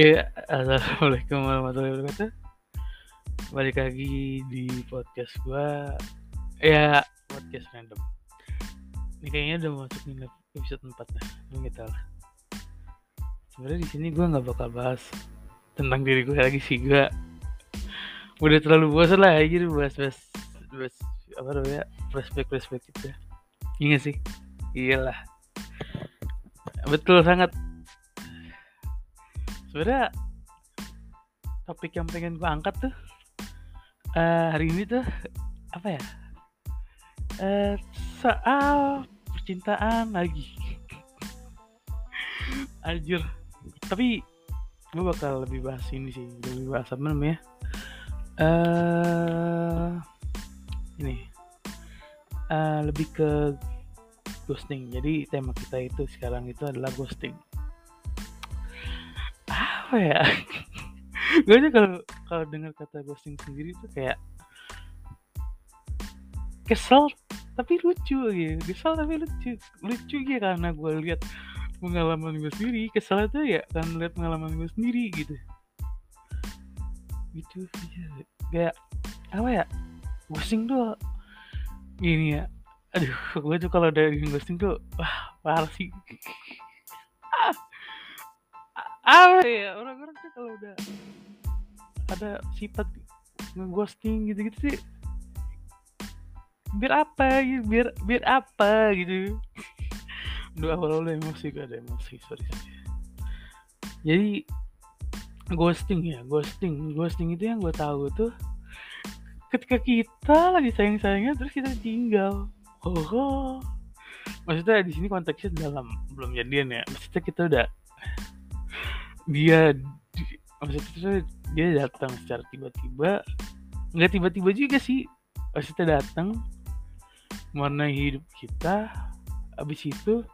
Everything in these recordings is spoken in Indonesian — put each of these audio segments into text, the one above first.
Ya, assalamualaikum warahmatullahi wabarakatuh. Balik lagi di podcast gua. Ya, podcast random. Ini kayaknya udah masuk nih episode 4 lah. Ini kita lah. Sebenarnya di sini gua nggak bakal bahas tentang diri gue lagi sih gua udah terlalu bosan lah aja bahas bahas bahas apa namanya flashback flashback gitu. Gak sih? Iyalah. Betul sangat sebenarnya topik yang pengen gue angkat tuh uh, hari ini tuh apa ya? Uh, soal percintaan lagi. Anjir tapi gue bakal lebih bahas ini sih lebih bahas apa namanya? Uh, ini. Uh, lebih ke ghosting. Jadi tema kita itu sekarang itu adalah ghosting apa ya? Gue aja kalau kalau dengar kata ghosting sendiri tuh kayak kesel tapi lucu gitu. Kesel tapi lucu. Lucu gitu karena gue lihat pengalaman gue sendiri. Kesel tuh ya kan lihat pengalaman gue sendiri gitu. Gitu kayak apa ya? Ghosting tuh gini ya. Aduh gue tuh kalau dari ghosting tuh wah parah sih apa ya orang-orang tuh kalau udah ada sifat ngeghosting gitu-gitu sih biar apa gitu biar biar apa? gitu. Dua awal awal emosi gak ada emosi sorry sorry. Jadi ghosting ya ghosting. Ghosting itu yang gue tahu tuh ketika kita lagi sayang sayangnya terus kita tinggal oh, oh. maksudnya di sini konteksnya dalam belum jadian ya. Maksudnya kita udah dia maksudnya dia datang secara tiba-tiba. Nggak tiba-tiba juga sih maksudnya datang warna hidup kita. Abis itu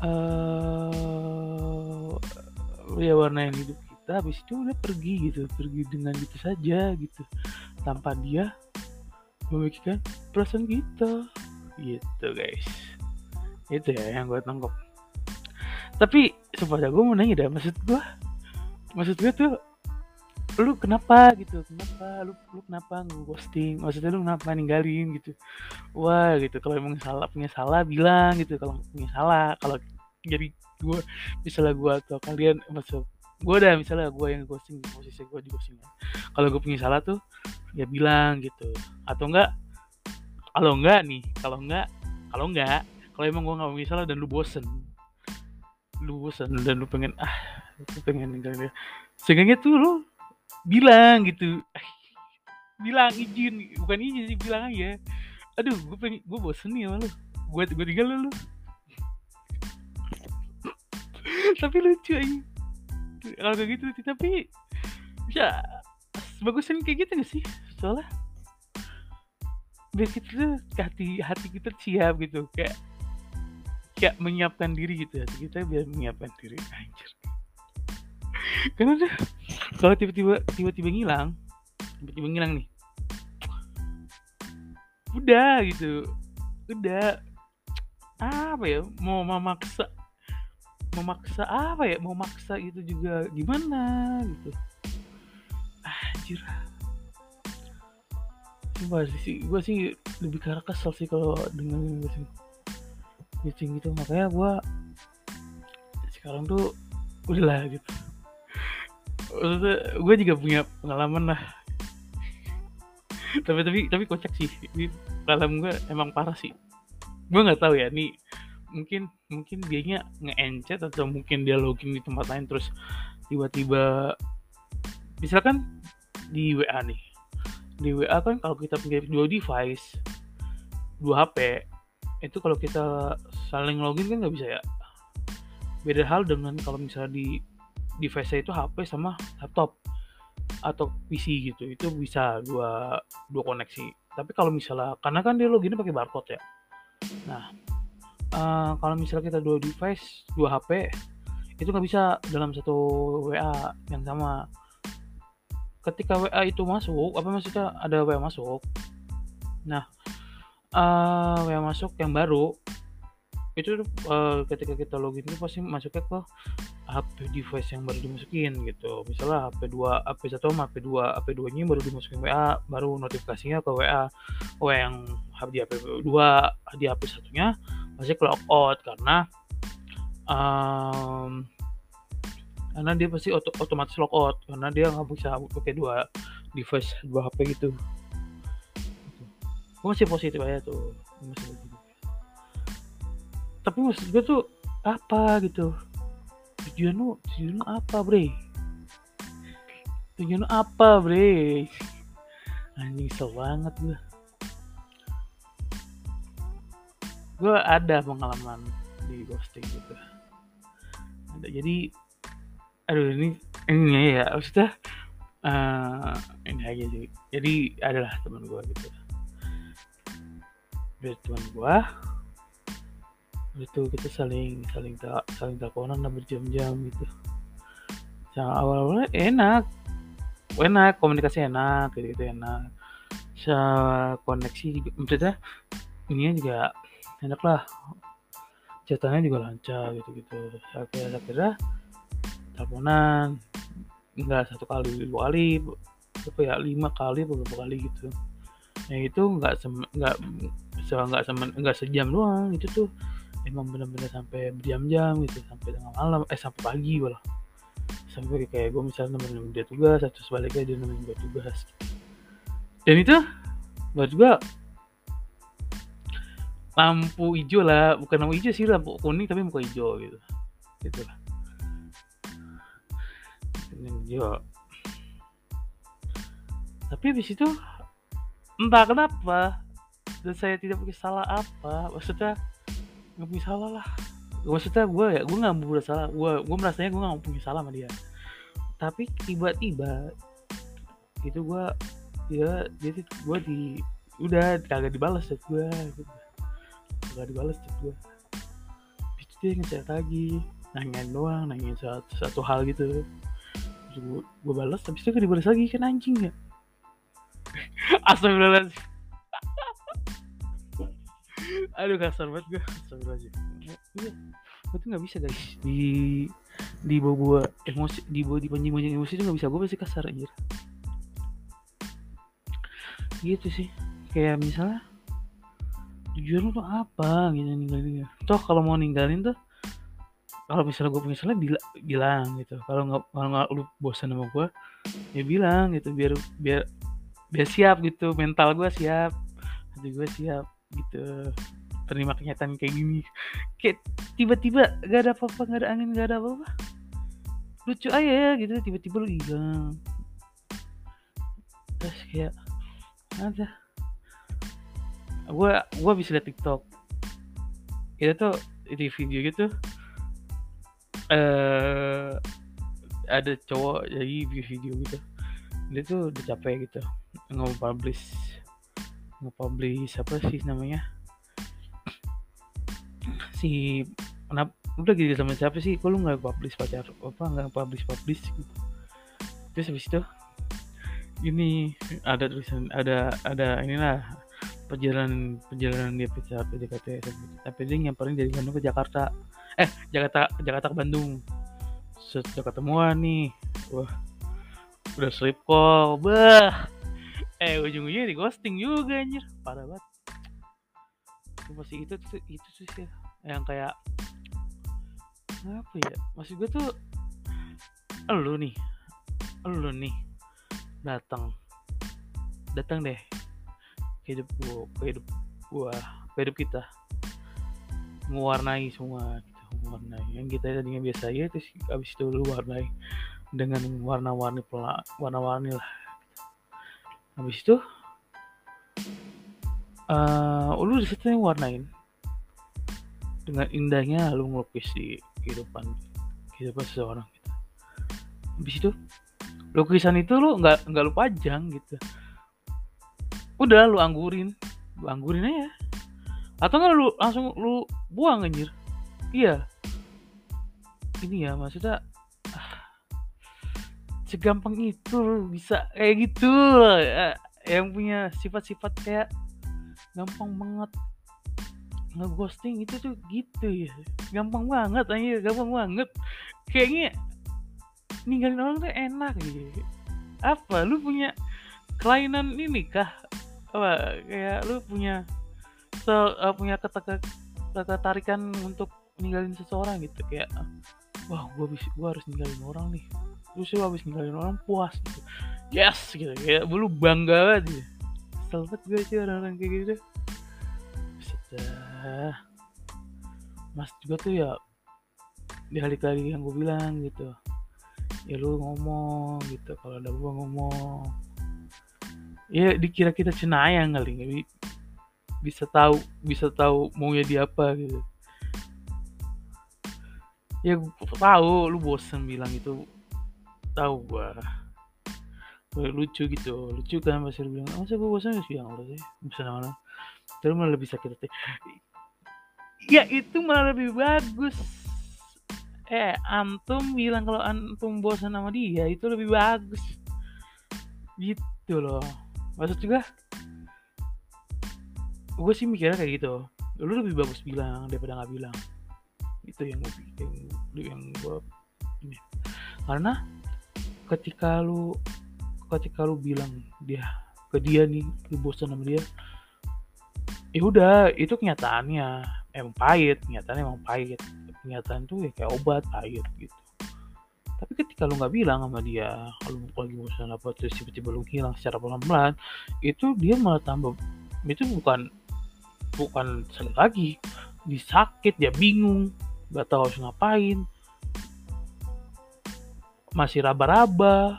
uh, ya warna yang hidup kita habis itu udah pergi gitu pergi dengan gitu saja gitu. Tanpa dia memikirkan perasaan kita. Gitu guys. Itu ya yang gue tangkap. Tapi supaya gue mau nanya deh maksud gue maksud gue tuh lu kenapa gitu? Kenapa lu lu kenapa ghosting maksudnya lu kenapa ninggalin gitu? Wah gitu. Kalau emang salah punya salah bilang gitu. Kalau punya salah kalau jadi gue misalnya gue atau kalian maksud gue udah misalnya gue yang ghosting posisi gue di ghosting kalau gue punya salah tuh ya bilang gitu. Atau enggak kalau enggak nih kalau enggak kalau enggak kalau emang gue nggak punya salah dan lu bosen lu bosan dan lu pengen ah lu pengen ninggalin dia. Sehingga tuh lu bilang gitu bilang izin. Bukan izin sih bilang aja. Aduh gue pengen gue bosen nih sama lu. Gue gue tinggal lu, lu. tapi lucu aja kalau kayak gitu tapi ya bagusin kayak gitu gak sih? Soalnya biar kita tuh hati hati kita siap gitu kayak kayak menyiapkan diri gitu ya. Kita biar menyiapkan diri anjir. Karena tuh kalau tiba-tiba tiba-tiba ngilang tiba-tiba ngilang nih. Udah gitu. Udah. Apa ya? Mau memaksa memaksa apa ya? Mau maksa gitu juga gimana gitu. Anjir. Coba sih, gue sih lebih karena kesel sih kalau dengan sih pitching gitu. Makanya gue sekarang tuh udahlah gitu. Maksudnya gue juga punya pengalaman lah. Tapi tapi tapi kocak sih. Ini pengalaman gue emang parah sih. Gue nggak tahu ya nih mungkin mungkin dianya nge-encet atau mungkin dia login di tempat lain terus tiba-tiba misalkan di WA nih. Di WA kan kalau kita punya dua device dua HP itu kalau kita saling login kan nggak bisa ya? Beda hal dengan kalau misalnya di device itu HP sama laptop atau PC gitu. Itu bisa dua dua koneksi. Tapi kalau misalnya karena kan dia login pakai barcode ya. Nah uh, kalau misalnya kita dua device dua HP itu nggak bisa dalam satu WA yang sama. Ketika WA itu masuk apa maksudnya? Ada WA masuk. Nah uh, WA masuk yang baru itu uh, ketika kita login itu pasti masuknya ke HP device yang baru dimasukin gitu. Misalnya HP 2 HP 1 sama HP 2 HP 2 nya baru dimasukin WA baru notifikasinya ke WA WA yang di HP 2 di HP satunya masih ke out karena um, karena dia pasti otomatis logout karena dia nggak bisa pakai dua device dua HP gitu gue masih positif aja tuh. Masih positif. tapi maksud gue tuh apa gitu? Tujuan lu tujuan lu apa bre? Tujuan lu apa bre? Anjing kesel banget gue gue ada pengalaman di ghosting gitu. Ada jadi aduh ini ini ya maksudnya uh, ini aja sih. Jadi adalah teman gue gitu dari teman itu kita saling saling tak saling teleponan lah berjam-jam gitu. Yang awal-awalnya enak. Enak komunikasi enak gitu, gitu enak. Se koneksi juga maksudnya ini juga enak lah. Catatannya juga lancar gitu gitu akhirnya akhirnya teleponan. Enggak satu kali dua kali apa ya lima kali beberapa kali gitu nah itu nggak nggak nggak nggak sejam doang itu tuh. Emang bener-bener sampai berjam-jam gitu sampai tengah malam eh sampai pagi malah. Sampai kayak gue misalnya nemenin dia tugas atau sebaliknya dia nemenin gue tugas. Dan itu buat gue lampu hijau lah. Bukan lampu hijau sih lampu kuning tapi muka hijau gitu. Gitu lah. Hijau. Tapi habis itu entah kenapa dan saya tidak punya salah apa. Maksudnya nggak punya salah lah. Maksudnya gue ya gue nggak punya salah. Gue gue merasanya gue nggak punya salah sama dia. Tapi tiba-tiba itu gue ya jadi gue di udah kagak dibalas chat gue gitu. kagak dibalas chat gue itu dia ngechat lagi nanyain doang nanyain satu, satu hal gitu. Gue, gue balas tapi itu dibalas lagi kan anjing ya Astagfirullahaladzim. Aduh kasar banget gue Astagfirullahaladzim. Iya Gue tuh gak bisa guys. Di Di bawa emosi Di bawa dipancing-pancing emosi tuh gak bisa. Gue pasti kasar aja Gitu sih. Kayak misalnya Tujuan lu tuh apa? Gitu ninggalin Toh kalau mau ninggalin tuh kalau misalnya gue punya salah bila, bilang gitu. Kalau nggak kalau nggak lu bosan sama gue ya bilang gitu. Biar biar biar siap gitu mental gue siap hati gue siap gitu. Terima kenyataan kayak gini. Kayak tiba-tiba gak ada apa-apa gak ada angin gak ada apa-apa. Lucu aja ya gitu tiba-tiba lu hilang. Terus kayak ada. Gue gue bisa liat TikTok. Itu tuh di video gitu eh uh, ada cowok jadi video gitu. Dia tuh udah capek gitu nge-publish nge-publish apa sih namanya? Si kenapa udah gitu sama siapa sih? Kalau nggak publish pacar apa nggak publish publish gitu. Terus habis itu ini ada tulisan ada ada inilah perjalanan perjalanan dia PCA PDKT tapi dia nyamperin dari Bandung ke Jakarta. Eh Jakarta Jakarta ke Bandung. Sejak ketemuan nih wah udah sleep call bah eh ujung-ujungnya di ghosting juga anjir. Parah banget. Itu masih itu tuh itu sih ya yang kayak apa ya? Masih gue tuh lu nih. Lu nih. Datang. Datang deh. Hidup gua ke hidup gua hidup kita. Mewarnai semua kita gitu, mewarnai. Yang kita tadinya biasa ya terus abis itu lu warnai dengan warna-warni warna-warni lah habis itu uh, lu di situ warnain. Dengan indahnya lu ngelukis di kehidupan kehidupan seseorang gitu. habis itu lukisan itu lu nggak nggak lu pajang gitu. Udah lu anggurin lu anggurin aja. Atau nggak lu langsung lu buang anjir. Iya. Ini ya maksudnya segampang itu bisa kayak gitu. Yang punya sifat-sifat kayak gampang banget ngeghosting itu tuh gitu ya. Gampang banget aja gampang banget. Kayaknya ninggalin orang tuh enak gitu apa lu punya kelainan ini kah? Apa kayak lu punya se uh, punya ketertarikan untuk ninggalin seseorang gitu? Kayak wah gua gua harus ninggalin orang nih lu habis ninggalin orang puas gitu. Yes gitu. Kayak lu bangga banget gitu selamat gue sih orang-orang kayak gitu. Sudah mas juga tuh ya di hari kali yang gue bilang gitu. Ya lu ngomong gitu kalau ada gue ngomong. Ya dikira kita cenayang kali nggak bisa tahu bisa tahu maunya dia apa gitu. Ya gue tahu lu bosen bilang itu tahu gua. Lucu gitu lucu kan lu bilang saya gue bosan sih yang sih bisa nama terus malah lebih sakit hati. Ya itu malah lebih bagus. Eh antum bilang kalau antum bosan sama dia itu lebih bagus. Gitu loh. Maksud juga gue sih mikirnya kayak gitu. Lu lebih bagus bilang daripada nggak bilang. Itu yang gue yang, yang gue ini. Karena ketika lu ketika lu bilang dia ke dia nih lu bosan sama dia ya udah itu kenyataannya emang pahit kenyataannya emang pahit. Kenyataan tuh ya kayak obat pahit gitu. Tapi ketika lu nggak bilang sama dia kalau lagi bosan apa terus tiba-tiba lu hilang secara pelan-pelan itu dia malah tambah itu bukan bukan sakit lagi disakit dia bingung nggak tahu harus ngapain masih raba-raba.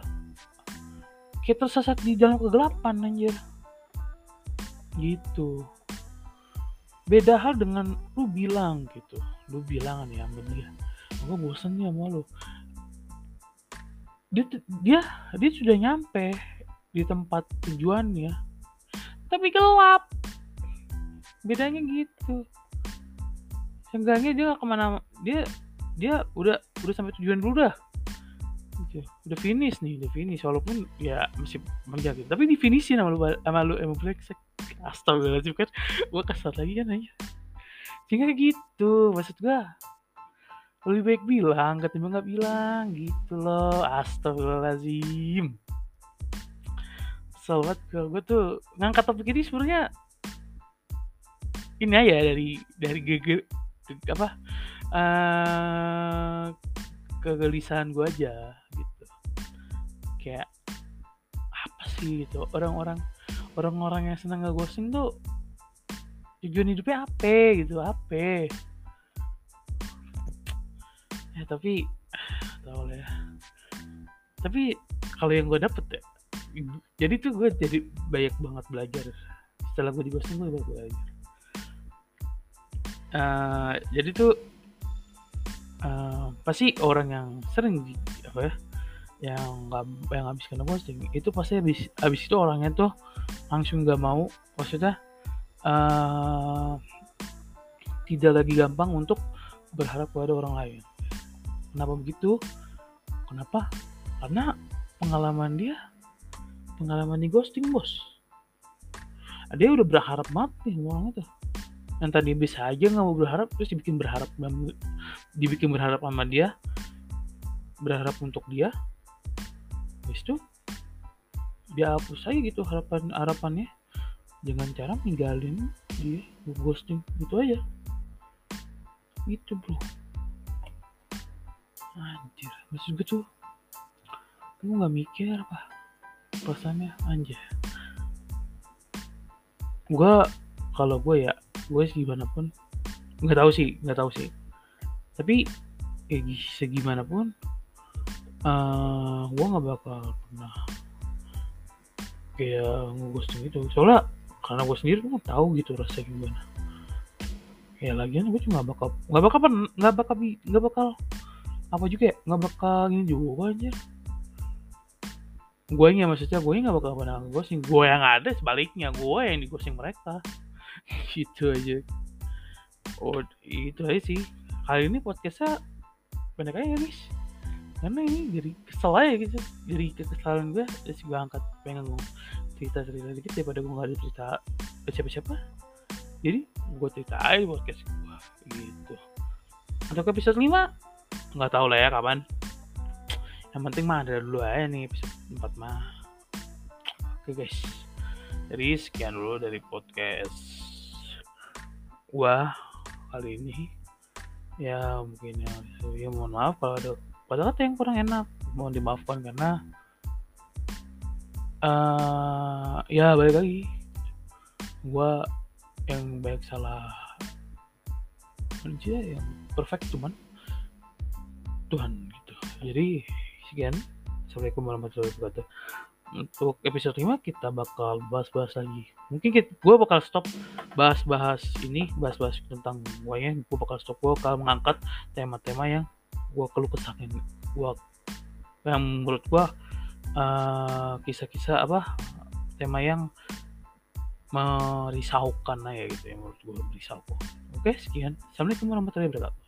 Kayak tersesat di dalam kegelapan anjir. Gitu. Beda hal dengan lu bilang gitu. Lu bilang nih sama dia gue bosen nih sama lu. Dia dia dia sudah nyampe di tempat tujuannya tapi gelap. Bedanya gitu. Seenggaknya dia gak ke mana dia dia udah udah sampai tujuan dulu dah gitu. udah finish nih udah finish. Walaupun ya masih menjaga tapi di finish sama lu sama lu emang brengsek astagfirullahaladzim kan? Gue kasar lagi kan aja sehingga gitu maksud gue lebih baik bilang ketimbang nggak bilang gitu loh. Astagfirullahaladzim. Sobat gue gue tuh ngangkat topik ini sebenarnya ini aja dari dari geger apa uh, kegelisahan gue aja kayak apa sih gitu. Orang-orang orang-orang yang senang nggak ghosting tuh tujuan hidupnya apa gitu apa? Ya tapi tau lah ya. Tapi kalau yang gue dapet ya jadi tuh gue jadi banyak banget belajar. Setelah gue di ghosting gue banyak belajar. Uh, jadi tuh uh, pasti orang yang sering apa ya yang nggak yang habis kena ghosting itu pasti habis habis itu orangnya tuh langsung nggak mau maksudnya uh, tidak lagi gampang untuk berharap pada orang lain. Kenapa begitu? Kenapa? Karena pengalaman dia pengalaman di ghosting bos. Dia udah berharap mati orang itu yang tadi bisa aja nggak mau berharap terus dibikin berharap dibikin berharap sama dia berharap untuk dia habis itu dia hapus aja gitu harapan harapannya. Dengan cara ninggalin dia ghosting gitu aja. Gitu bro. Anjir maksud gue tuh kamu nggak mikir apa perasaannya. Anjir. Gue kalau gue ya gue sih gimana pun nggak tahu sih nggak tahu sih. Tapi kayak segimana pun uh, gue nggak bakal pernah kayak ngeghosting itu soalnya karena gue sendiri gue tahu gitu rasanya gimana. Ya lagian gue cuma bakal nggak bakal nggak bakal nggak bakal apa juga ya nggak bakal ini juga aja gue yang maksudnya gue nggak bakal pernah ghosting gue yang ada sebaliknya gue yang di ghosting mereka gitu aja. Oh itu aja sih. Kali ini podcastnya pendek aja guys karena ini jadi kesel aja gitu. Jadi kekesalan gue terus gue angkat. Pengen ngomong cerita cerita dikit daripada gue gak ada cerita siapa siapa jadi gue ceritain podcast gue gitu. Untuk episode 5 nggak tahu lah ya kapan. Yang penting mah ada dulu aja nih episode 4 mah. Oke guys. Jadi sekian dulu dari podcast gua kali ini. Ya mungkin ya, ya mohon maaf kalau ada kata-kata yang kurang enak. Mohon dimaafkan karena uh, ya balik lagi. Gua yang baik salah manusia yang perfect cuman Tuhan gitu. Jadi sekian. Assalamualaikum warahmatullahi wabarakatuh untuk episode 5 kita bakal bahas-bahas lagi. Mungkin gue bakal stop bahas-bahas ini bahas-bahas tentang ya gue bakal stop gue bakal mengangkat tema-tema yang gue keluh kesahkan gue yang menurut gue uh, kisah-kisah apa tema yang merisaukan aja gitu ya menurut gue merisaukan. Oke sekian. Assalamualaikum warahmatullahi wabarakatuh